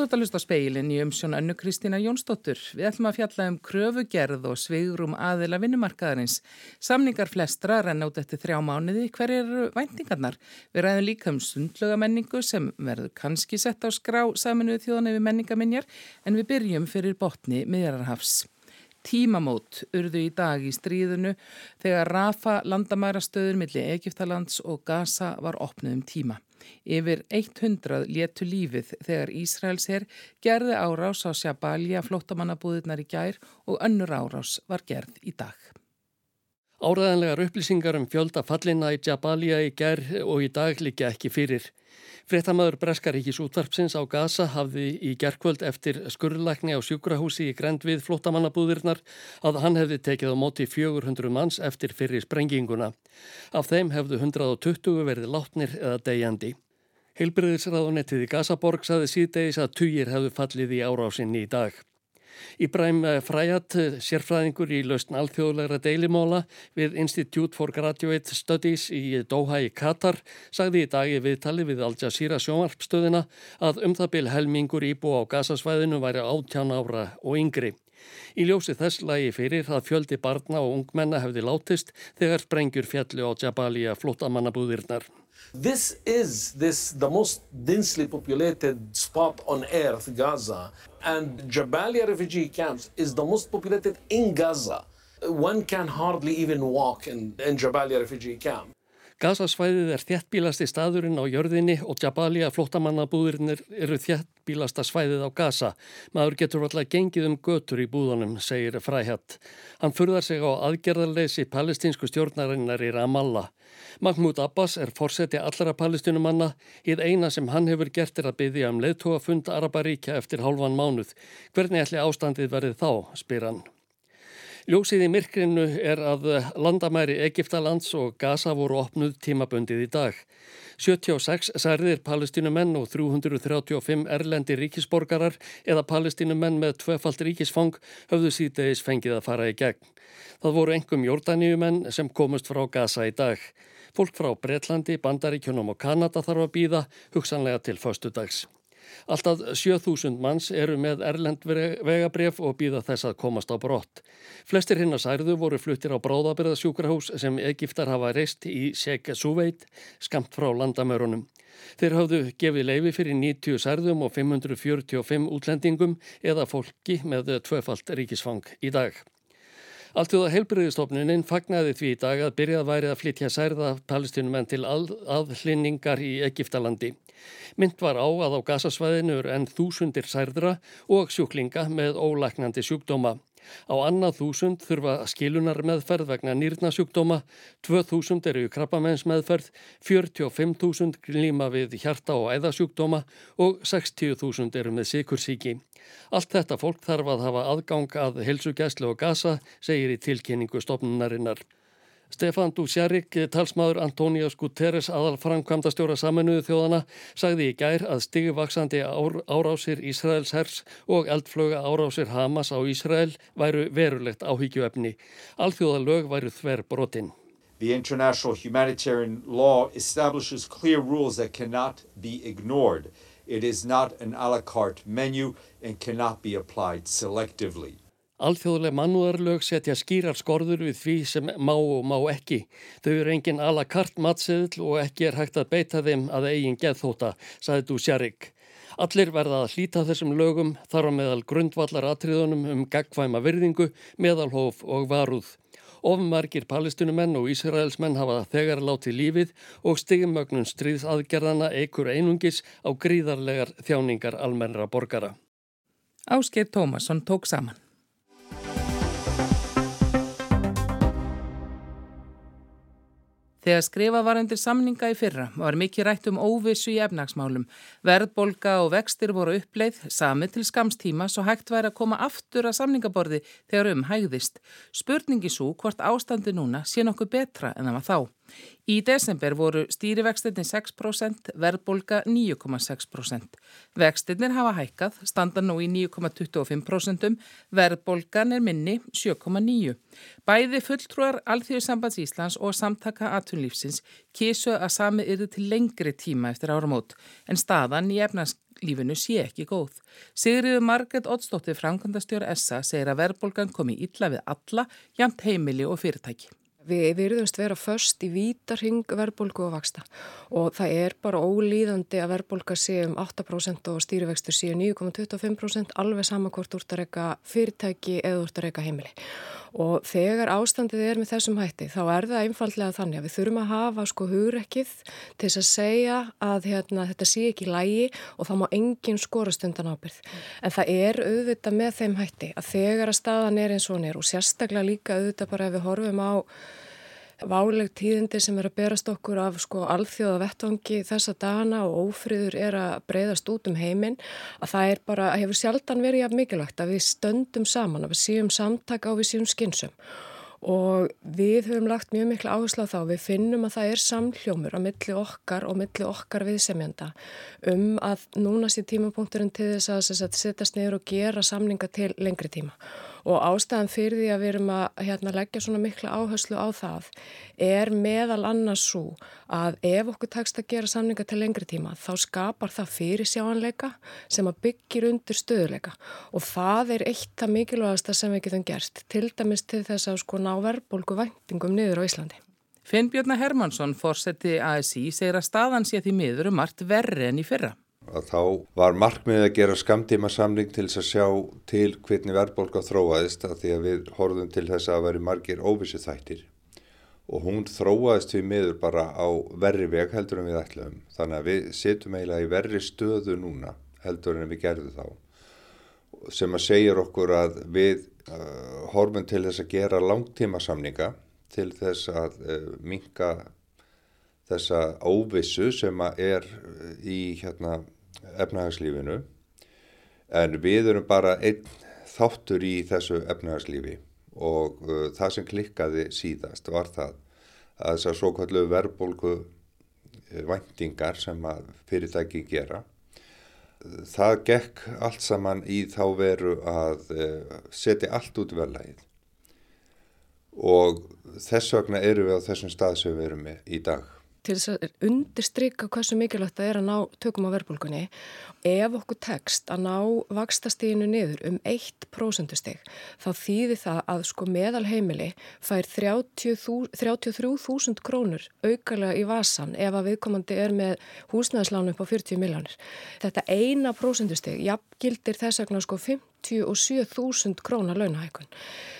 þú ert að hlusta á speilin í umsjón önnu Kristína Jónsdóttur. Við ætlum að fjalla um kröfugerð og svigrum aðila vinnumarkaðarins. Samningar flestra renn át eftir þrjá mánuði. Hver eru væntingarnar? Við ræðum líka um sundluga menningu sem verður kannski sett á skrá saminuðu þjóðan yfir menningaminjar en við byrjum fyrir botni miðjararhafs. Tímamót urðu í dag í stríðinu þegar Rafa landamærastöður millir Egiptalands og Gaza var opnuð um tíma. Yfir 100 léttu lífið þegar Ísraels herr gerði árás á Sjabalja flottamannabúðirnar í gær og önnur árás var gerð í dag. Áraðanlegar upplýsingar um fjölda fallina í Jabalia í gær og í dag líka ekki fyrir. Frettamöður Breskaríkis útvarpsins á Gaza hafði í gerkvöld eftir skurðlækni á sjúkrahúsi í grend við flottamannabúðirnar að hann hefði tekið á móti 400 manns eftir fyrir sprenginguna. Af þeim hefðu 120 verið látnir eða degjandi. Heilbriðisraðunettið í Gazaborg saði síðdegis að týjir hefðu fallið í árásinni í dag. Íbræm Fræat, sérfræðingur í lausn alþjóðlegra deilimóla við Institute for Graduate Studies í Doha í Katar, sagði í dag í viðtali við Al Jazeera sjónvarpstöðina að um það byl helmingur íbú á gasasvæðinu væri áttján ára og yngri. Í ljósi þess lagi fyrir að fjöldi barna og ungmenna hefði látist þegar sprengjur fjallu á Jabalia flottamannabúðirnar. This is this the most densely populated spot on earth, Gaza, and Jabalia refugee camps is the most populated in Gaza. One can hardly even walk in, in Jabalia refugee camp. Gazasvæðið er þjættbílasti staðurinn á jörðinni og Jabalia flottamannabúðurinnir eru þjættbílasta svæðið á Gaza. Maður getur alltaf gengið um götur í búðunum, segir Fræhjatt. Hann furðar sig á aðgerðarleysi palestinsku stjórnarinnar í Ramallah. Mahmoud Abbas er fórseti allra palestinumanna. Íð eina sem hann hefur gert er að byggja um leðtóafund Araparíkja eftir hálfan mánuð. Hvernig ætli ástandið verið þá, spyr hann. Ljósið í myrkrinu er að landamæri Egiptalands og Gaza voru opnuð tímaböndið í dag. 76 særðir palestinumenn og 335 erlendi ríkisborgarar eða palestinumenn með tvefald ríkisfang höfðu síðdeis fengið að fara í gegn. Það voru engum jórdaníumenn sem komust frá Gaza í dag. Fólk frá Breitlandi, Bandaríkjunum og Kanada þarf að býða hugsanlega til föstu dags. Alltaf 7000 manns eru með erlend vegabref og býða þess að komast á brott. Flestir hinn að særðu voru fluttir á bráðabirðasjúkrahús sem Egiptar hafa reist í Sheikh Suveit, skamt frá landamörunum. Þeir hafðu gefið leifi fyrir 90 særðum og 545 útlendingum eða fólki með tvöfalt ríkisfang í dag. Alltjóða heilbriðistofnunin fagnaði því í dag að byrjað værið að flytja særða palestinumenn til aðhlinningar í Egiptalandi. Mynd var á að á gasasvæðinu er enn þúsundir særðra og sjúklinga með ólæknandi sjúkdóma. Á annað þúsund þurfa skilunar meðferð vegna nýrnasjúkdóma, 2000 eru krabbamenns meðferð, 45.000 glíma við hjarta og æðasjúkdóma og 60.000 eru með sikursíki. Allt þetta fólk þarf að hafa aðgang að helsugæslu og gasa, segir í tilkynningu stofnunarinnar. Stefan Dusjarik, talsmaður Antónius Guterres aðal framkvæmda stjóra saminuðu þjóðana, sagði í gær að stigvaksandi ár, árásir Ísraels hers og eldflöga árásir Hamas á Ísrael væru verulegt áhyggjuefni. Alþjóða lög væru þver brotinn. The international humanitarian law establishes clear rules that cannot be ignored. It is not an a la carte menu and cannot be applied selectively. Alþjóðlega mannúðarlög setja skýrar skorður við því sem má og má ekki. Þau eru engin ala kart matseðl og ekki er hægt að beita þeim að eigin geðþóta, saði þú Sjarik. Allir verða að hlýta þessum lögum þar á meðal grundvallar atriðunum um gagkvæma virðingu, meðalhóf og varúð. Ofmargir palestinumenn og Ísraelsmenn hafa þegar látið lífið og stigmögnun stríðsaðgerðana eikur einungis á gríðarlegar þjáningar almennra borgara. Ásker Tómasson tók saman. Þegar skrifa var undir samninga í fyrra var mikið rætt um óvissu í efnagsmálum. Verðbolga og vextir voru uppleið, samið til skamstíma svo hægt væri að koma aftur að samningaborði þegar um hægðist. Spurningi svo hvort ástandi núna sé nokkuð betra en það var þá. Í desember voru stýrivextinni 6%, verðbolga 9,6%. Vextinnir hafa hækkað, standa nú í 9,25%, verðbolgan er minni 7,9%. Bæði fulltrúar Alþjóðsambands Íslands og samtaka atunlífsins kísu að sami yrði til lengri tíma eftir áramót en staðan í efnags lífinu sé ekki góð. Sigriður Marget Oddsdóttir, framkvæmdastjóra SA, segir að verðbólgan komi illa við alla, jæmt heimili og fyrirtæki. Við virðumst vera först í vítarhing verðbólgu og vaksta og það er bara ólíðandi að verðbólga sé um 8% og stýrivextur sé 9,25% alveg samakvort úr að reyka fyrirtæki eða úr að reyka heimili. Og þegar ástandið er með þessum hætti þá er það einfallega þannig að við þurfum að hafa sko hugrekkið til þess að segja að hérna, þetta sé ekki lægi og þá má engin skorast undan ábyrð. En það er auðvitað með þeim hætti að þegar að staðan er eins og nér og sérstaklega líka auðvitað bara ef við horfum á váleg tíðindi sem er að berast okkur af sko alþjóða vettvangi þessa dana og ófriður er að breyðast út um heiminn að það er bara, hefur sjaldan verið jafn mikilvægt að við stöndum saman, að við séum samtaka og við séum skynsum og við höfum lagt mjög miklu áherslu á þá, við finnum að það er samhljómur á milli okkar og milli okkar viðsemjanda um að núna sé tímapunkturinn til þess að setjast neyður og gera samninga til lengri tíma og ástæðan fyrir því að við erum að hérna, leggja svona mikla áherslu á það er meðal annars svo að ef okkur takst að gera samninga til lengri tíma þá skapar það fyrir sjáanleika sem að byggir undir stöðuleika og það er eitt af mikilvægasta sem við getum gert til dæmis til þess að sko ná verðbólgu væntingum niður á Íslandi. Finnbjörna Hermansson, fórseti ASI, segir að staðan sé því miður um margt verri enn í fyrra að þá var markmiðið að gera skamtíma samling til þess að sjá til hvernig verðbólka þróaðist að því að við horfum til þess að veri margir óvissu þættir og hún þróaðist við miður bara á verri veg heldur en við ætlum þannig að við setjum eiginlega í verri stöðu núna heldur en við gerðum þá. Sem að segja okkur að við uh, horfum til þess að gera langtíma samninga til þess að uh, minka þessa óvissu sem að er í hérna efnahagslífinu en við erum bara einn þáttur í þessu efnahagslífi og uh, það sem klikkaði síðast var það að þessar svo kallu verðbólgu væntingar sem að fyrirtæki gera það gekk allt saman í þá veru að uh, setja allt út velægið og þess vegna eru við á þessum stað sem við erum í dag til þess að undirstryka hversu mikilvægt það er að ná tökum á verðbólkunni ef okkur tekst að ná vakstastíginu niður um 1% stig þá þýðir það að sko meðal heimili fær 33.000 krónur aukarlega í vasan ef að viðkomandi er með húsnæðislánu upp á 40 miljónir. Þetta eina prósentustig jafngildir þess vegna sko 57.000 krónar launahækun.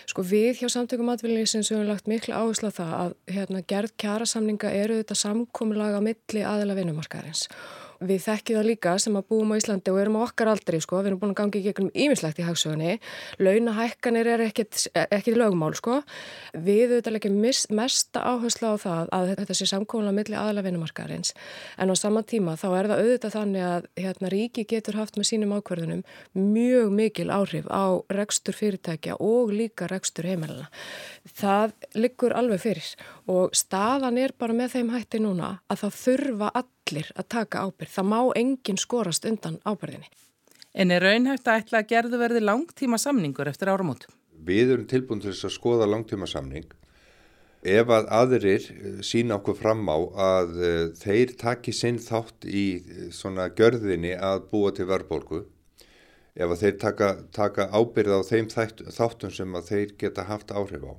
Sko við hjá samtökum atvinnlýsins hefum lagt miklu áherslu á það að hérna, gerð kjærasamninga eru þetta samkominlaga milli aðila vinnumarkaðarins Við þekkjum það líka sem að búum á Íslandi og erum á okkar aldrei sko, við erum búin að gangi í gegnum ímislegt í hagsögunni, launahækkanir er ekkit, lögumál sko, við auðvitað ekki mesta áherslu á það að þetta sé samkóla millir aðla vinnumarkaðarins. En á sama tíma þá er það auðvitað þannig að hérna, ríki getur haft með sínum ákverðunum mjög mikil áhrif á rekstur fyrirtækja og líka rekstur heimæluna. Það liggur alveg fyrir og staðan er bara með þeim hætti núna að það þurfa allir að taka ábyrð. Það má enginn skorast undan ábyrðinni. En er raunhægt að ætla að gerðu verði langtíma samningur eftir áramót? Við erum tilbúin til þess að skoða langtíma samning. Ef að aðrir eh, sína okkur fram á að uh, þeir taki sinn þátt í uh, svona görðinni að búa til verðbólgu, ef að þeir taka, taka ábyrð á þeim þáttum sem að þeir geta haft áhrif á,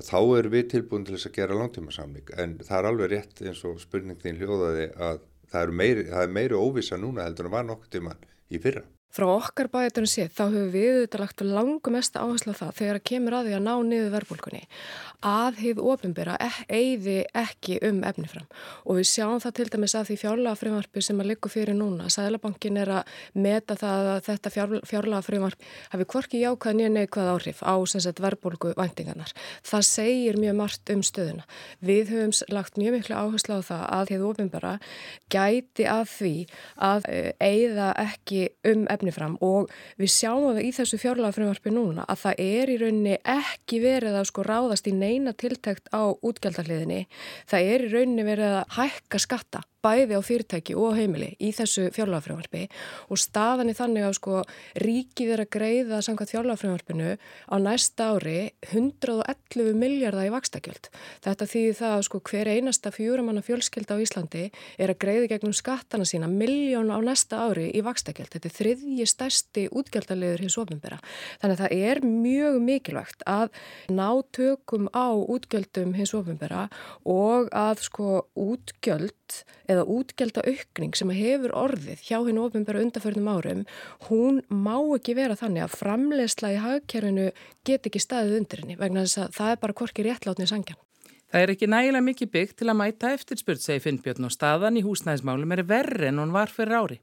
þá er við tilbúin til þess að gera langtíma samling en það er alveg rétt eins og spurningin hljóðaði að það er meiri, meiri óvisa núna heldur en var nokkur tíman í fyrra. Frá okkar bæjartunum séð þá hefur við auðvitað lagt langum mest áherslu á það þegar að kemur að því að ná niður verðbólkunni að hefur ofinbera eiði ekki um efni fram og við sjáum það til dæmis að því fjárlega frimarpi sem að liggja fyrir núna Sælabankin er að meta það að þetta fjárlega frimarp hafi hvorki jákvæð nýja neikvæð áhrif á verðbólku væntingarnar. Það segir mjög margt um stöðuna. Við höfum lagt mjög miklu áherslu á það að hefur ofinbera gæti að því að eiða ekki um efni efnifram og við sjáum það í þessu fjárlega frumvarfi núna að það er í rauninni ekki verið að sko ráðast í neina tiltækt á útgjaldahliðinni. Það er í rauninni verið að hækka skatta bæði á fyrirtæki og heimili í þessu fjárlagafröðvarpi og staðan er þannig að sko ríkið er að greiða samkvæmt fjárlagafröðvarpinu á næsta ári 111 miljardar í vakstakjöld. Þetta þýðir það að sko hver einasta fjóramanna fjölskylda á Íslandi er að greiða gegnum skattana sína miljón á næsta ári í vakstakjöld. Þetta er þriðji stærsti útgjaldalegur hins ofinbera. Þannig að það er mjög mikilvægt að ná tökum á útgjöldum hins ofinbera og að sko útgjöld eða útgjölda aukning sem hefur orðið hjá hinn ofinbæra undarförnum árum, hún má ekki vera þannig að framlegsla í hagkerfinu get ekki staðið undir henni vegna þess að það er bara korki réttlátni sangjan. Það er ekki nægilega mikið byggt til að mæta eftirspurt, segi Finnbjörn og staðan í húsnæðismálum er verri en hún var fyrir ári.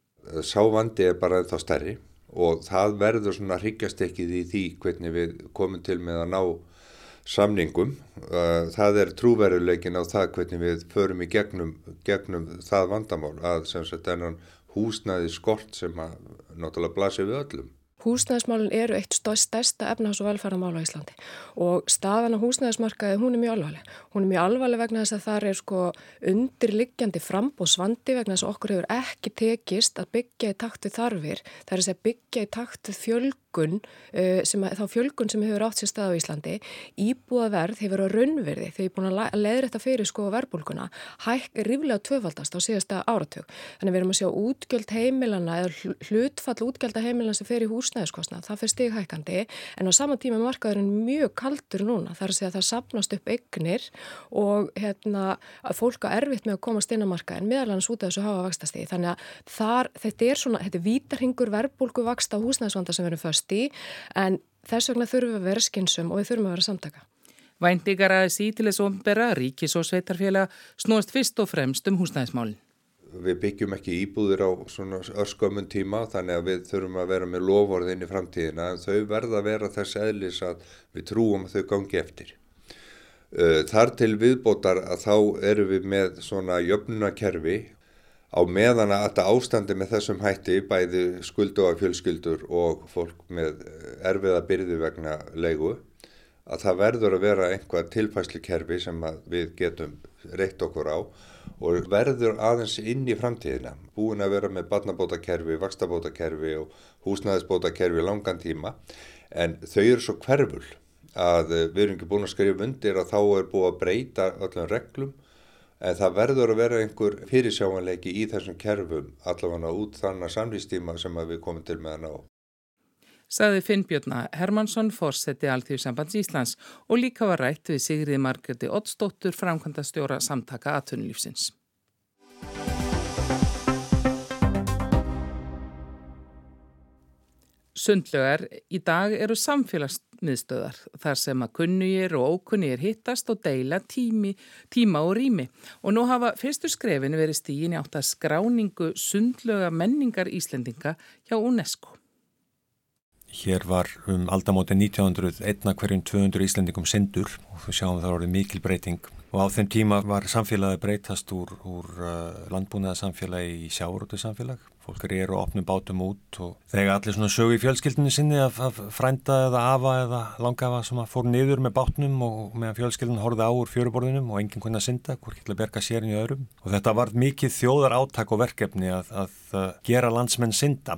Sávandi er bara þá stærri og það verður svona hryggjastekkið í því hvernig við komum til með að ná samningum. Það er trúveruleikin á það hvernig við förum í gegnum, gegnum það vandamál að sem sagt ennan húsnæði skort sem að náttúrulega blasir við öllum. Húsnæðismálun eru eitt stærsta efnahás og velferðamála á Íslandi og staðan á húsnæðismarkaði hún er mjög alvarleg. Hún er mjög alvarleg vegna þess að það er sko undirliggjandi frambóðsvandi vegna þess að okkur hefur ekki tekist að byggja í takt við þarfir. Það er að byggja í takt við fjölg sem, þá fjölgun sem hefur átt sér stað á Íslandi, íbúaverð hefur á raunverði ég er búin að leðra þetta fyrir sko verbulguna, hæk ríflega tvöfaldast á síðasta áratug. Þannig við erum að sjá útgjöld heimilana eða hlutfall útgjölda heimilana sem fer í húsnæðiskostna, það fer stighækandi en á sama tíma markaðurinn mjög kaldur núna, þar að að það sapnast upp eignir og hérna að fólk á erfitt með að komast inn á markaðin meðalans út af þessu hafa vakstasti. Þannig að þar, þetta er svona, þetta föst í en þess vegna þurfum við að vera skynsum og við þurfum að vera samtaka. Væntingar til þess ombera, ríkis og sveitarfélag snúast fyrst og fremst um húsnæðismálinn. Við byggjum ekki íbúðir á svona örskömmun tíma þannig að við þurfum að vera með lofórðin í framtíðina en þau verða að vera þess eðlis að við trúum að þau gangi eftir. Þar til viðbótar að þá eru við með svona jöfnunakerfi á meðan að þetta ástandi með þessum hætti bæði skuldu á fjölskyldur og fólk með erfiða byrði vegna leigu að það verður að vera einhvað tilfæslu kerfi sem við getum reitt okkur á og verður aðeins inn í framtíðina. Búin að vera með barnabótakerfi, vakstabótakerfi og húsnæðisbótakerfi langan tíma. En þau eru svo hverful að við erum ekki búin að skrifa undir að þá er búið að breyta öllum reglum en það verður að vera einhver fyrirsjámanleiki í þessum kerfum allavega út þannig að samlýstíma sem við komum til með að ná. Saði Finnbjörna Hermansson, fórseti Alþjóðsambands Íslands og líka var rætt við Sigriði Margreti Ottsdóttur, framkvæmda stjóra samtaka aðtunulífsins. Sundlögar í dag eru samfélagsmiðstöðar þar sem að kunnugir og ókunnugir hittast og deila tími, tíma og rými og nú hafa fyrstu skrefin verið stígin átt að skráningu sundlöga menningar Íslendinga hjá UNESCO. Hér var um aldamóti 1900 einna hverjum 200 Íslendingum sendur og þú sjáum það voruð mikil breyting og á þeim tíma var samfélagi breytast úr, úr uh, landbúnaðarsamfélagi í sjáurútu samfélag. Fólk eru og opnum bátum út og þegar allir svona sögu í fjölskyldinu sinni af, af frænda eða afa eða langafa sem fór niður með bátnum og meðan fjölskyldinu horfið á úr fjöruborðinum og enginn kunna synda, hvort getur að berga sérin í öðrum. Og þetta var mikið þjóðar áttak og verkefni að, að, að gera landsmenn synda.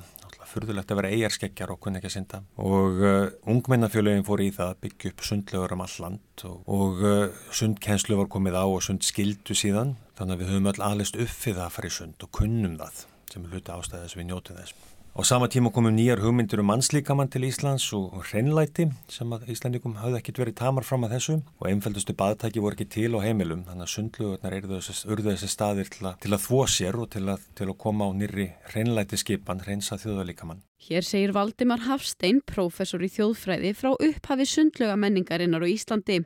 Fyrðulegt að vera eigarskeggjar og kunni ekki að synda. Og uh, ungmennafjöluðin fór í það að byggja upp sundlögur um all land og, og uh, sundkenslu var komið á og sund skildu síðan. Þannig að við höfum öll aðlist upp fyrir það að fara í sund og kunnum það sem er hluta ástæðis við njótið þess. Á sama tíma komum nýjar hugmyndir um mannslíkamann til Íslands og hreinlæti sem að Íslandikum hafði ekkit verið tamar fram að þessu og einfældustu baðtæki voru ekki til á heimilum þannig að sundlugurnar urðu þessi staðir til að, til að þvó sér og til að, til að koma á nýri hreinlæti skipan, hreinsa þjóðalíkamann. Hér segir Valdimar Hafstein, prófessor í þjóðfræði frá upphafi sundluga menningarinnar á Íslandi.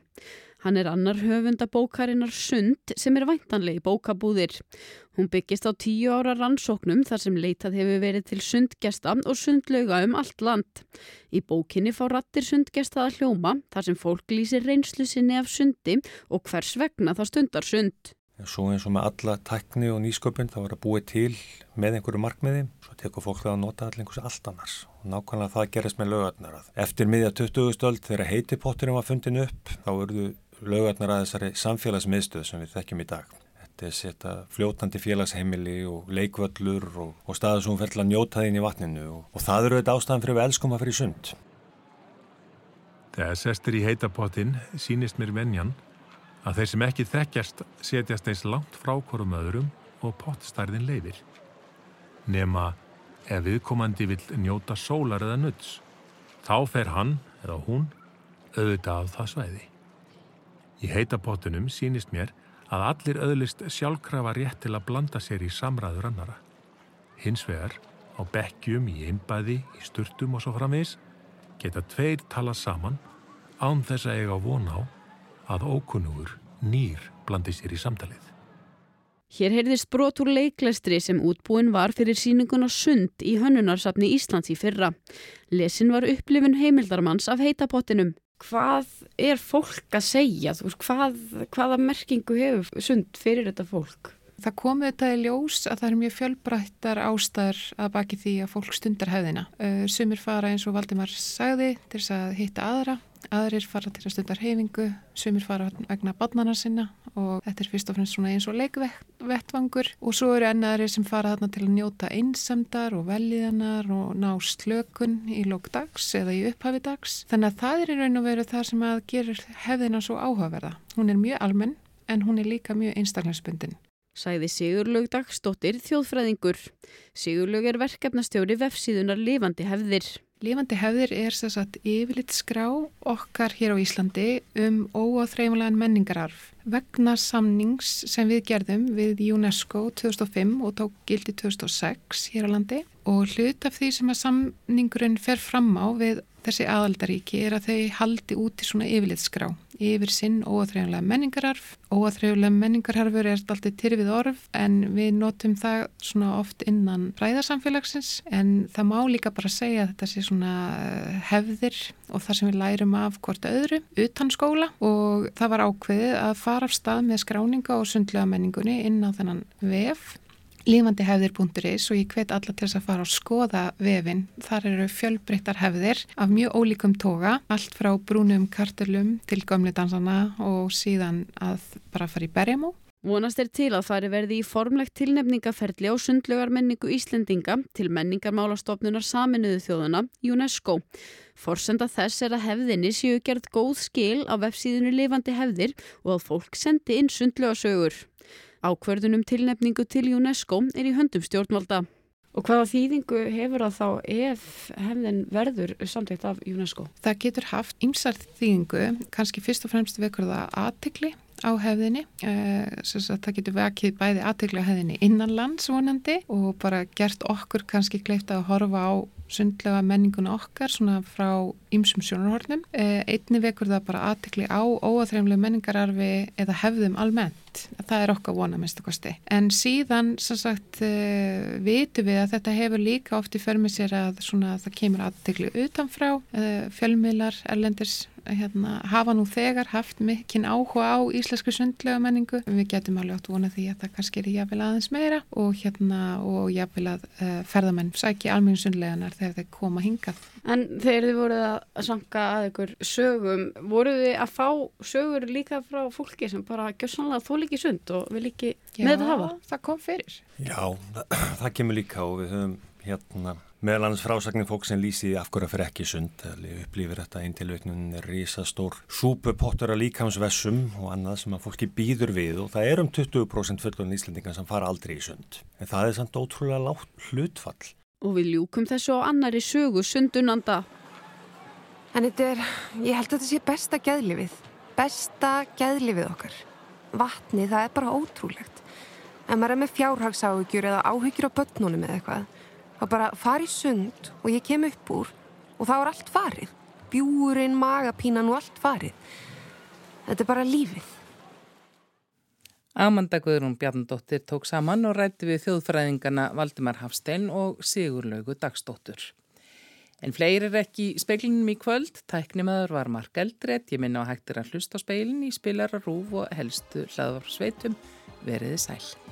Hann er annar höfunda bókarinnar Sund sem er væntanlegi bókabúðir. Hún byggist á tíu ára rannsóknum þar sem leitað hefur verið til sundgesta og sundlauga um allt land. Í bókinni fá rattir sundgesta að hljóma þar sem fólk lýsir reynslu sinni af sundi og hvers vegna það stundar sund. Svo eins og með alla tekni og nýsköpun þá er að búið til með einhverju markmiði, svo tekur fólk það að nota allir einhversu allt annars og nákvæmlega það gerist með lögarnar. Eftir miðja 20. stöld þegar heitipotturinn var fundin upp þá lögarnar að þessari samfélagsmiðstöð sem við þekkjum í dag. er þetta fljótandi félagsheimili og leikvöllur og, og staður sem fer til að njóta þín í vatninu og, og það eru þetta ástæðan fyrir við elskum að fyrir sund. Þegar sestur í heitapottin sínist mér venjan að þeir sem ekki þekkjast setjast eins langt frá hverjum öðrum og pottstærðin leifir. Nema ef viðkomandi vil njóta sólar eða nutts, þá fer hann eða hún auðvitað af það svæði. Í heitapottunum sínist mér að allir öðlist sjálfkrafa rétt til að blanda sér í samræður annara. Hins vegar, á bekkjum, í einbæði, í sturtum og svo framvis, geta tveir tala saman án þess að eiga vona á að ókunnugur nýr blandi sér í samtalið. Hér heyrðist brot úr leiklestri sem útbúin var fyrir síninguna Sund í hönnunarsafni Íslands í fyrra. Lesin var upplifun heimildarmanns af heitapottinum. Hvað er fólk að segja? Hvað, hvaða merkingu hefur Sund fyrir þetta fólk? Það komið þetta í ljós að það er mjög fjölbrættar ástæður að baki því að fólk stundar hefðina. Sumir fara eins og Valdimar sagði til þess að hitta aðra aðrir fara til að stundar heifingu, sumir fara vegna badnana sinna og þetta er fyrst og fremst svona eins og leikvettvangur og svo eru ennaðri sem fara þarna til að njóta einsamdar og veljiðanar og ná slökun í lókdags eða í upphafi dags. Þannig að það er í raun og veru það sem að gerir hefðina svo áhugaverða. Hún er mjög almenn en hún er líka mjög einstaklingsbundin. Sæði Sigurlaug Dagstóttir þjóðfræðingur. Sigurlaug er verkefnastjóri vefsíðunar Lifandi hefðir. Lifandi hefðir er að yfirlitt skrá okkar hér á Íslandi um óáþreifulegan menningararf vegna samnings sem við gerðum við UNESCO 2005 og tók gildi 2006 hér á landi. Og hlut af því sem að samningurinn fer fram á við þessi aðaldaríki er að þau haldi út í svona yfirlitskrá yfir sinn óaþreyjulega menningararf. Óaþreyjulega menningararfur er alltaf tyrfið orf en við notum það svona oft innan ræðarsamfélagsins en það má líka bara segja að þetta sé svona eh, hefðir og það sem við lærum af hvort öðru utan skóla. Og það var ákveðið að fara af stað með skráninga og sundlega menningunni inn á þennan vef lífandihefðir.is og ég hvet alla til þess að fara og skoða vefin. Þar eru fjölbreyttar hefðir af mjög ólíkum toga, allt frá brúnum kartelum til gömli dansana og síðan að bara fara í berjamó. Vonast er til að fari verði í formlegt tilnefningaferli á sundlugarmenningu Íslendinga til menningarmálastofnunar saminuðu þjóðuna UNESCO. Forsenda þess er að hefðinni séu gerð góð skil á vefsíðinu lifandi hefðir og að fólk sendi inn sundlugasögur. Ákverðunum tilnefningu til UNESCO er í höndum stjórnvalda. Og hvaða þýðingu hefur það þá ef hefðin verður samtækt af UNESCO? Það getur haft ymsar þýðingu, kannski fyrst og fremst vekur það aðtikli á hefðinni. Eh, það getur vekið bæði aðtikli á hefðinni innanlands vonandi og bara gert okkur kannski gleift að horfa á sundlega menninguna okkar svona frá ýmsum sjónarhornum. Eh, einni vekur það bara aðtikli á óaþreimlega menningararfi eða hefðum almennt. Það er okkar vona minnstu kosti. En síðan, sem sagt, uh, vitum við að þetta hefur líka oft í förmið sér að svona, það kemur aðtikli utanfrá, uh, fjölmiðlar, erlendis hérna, hafa nú þegar haft mikinn áhuga á íslensku sundlega menningu. Við getum alveg átt vona því að það kannski er jáfnvel aðeins meira og, hérna, og jáfnvel að uh, ferðamenn sækja almennu sundleganar þegar þeir koma hingað. En þegar þið voruð að sanka að ykkur sögum, voruð þið að fá sögur líka frá fólki sem bara gjössanlega þó líki sund og vil ekki með þetta hafa? Já, það kom fyrir. Já, það, það kemur líka og við höfum hérna meðal annars frásagnir fólk sem lýsi af hverja fyrir ekki sund. Upplýfir þetta einn tilveiknun er risastór súpupottur að líkamsvessum og annað sem að fólki býður við og það er um 20% fullun íslendingar sem fara aldrei í sund. En það er samt ótrúlega látt hlutfall. Og við ljúkum þessu á annari sögu sundunanda En þetta er, ég held að þetta sé besta gæðlifið besta gæðlifið okkar. Vatni það er bara ótrúlegt. En maður er með fjárhagsáhugjur eða áhugjur á börnunum eða eitthvað að bara fara í sund og ég kem upp úr og þá er allt farið. Bjúurinn, magapínan og allt farið. Þetta er bara lífið. Amanda Guðrún Bjarnadóttir tók saman og rætti við þjóðfræðingana Valdimar Hafstein og Sigurlaugu Dagsdóttur En fleiri er ekki í speiklinum í kvöld. Tæknimaður var Mark Eldreit ég minna á hægtir að hlusta á speilin í spilararúf og helstu hlaðvarpsveitum veriði sæl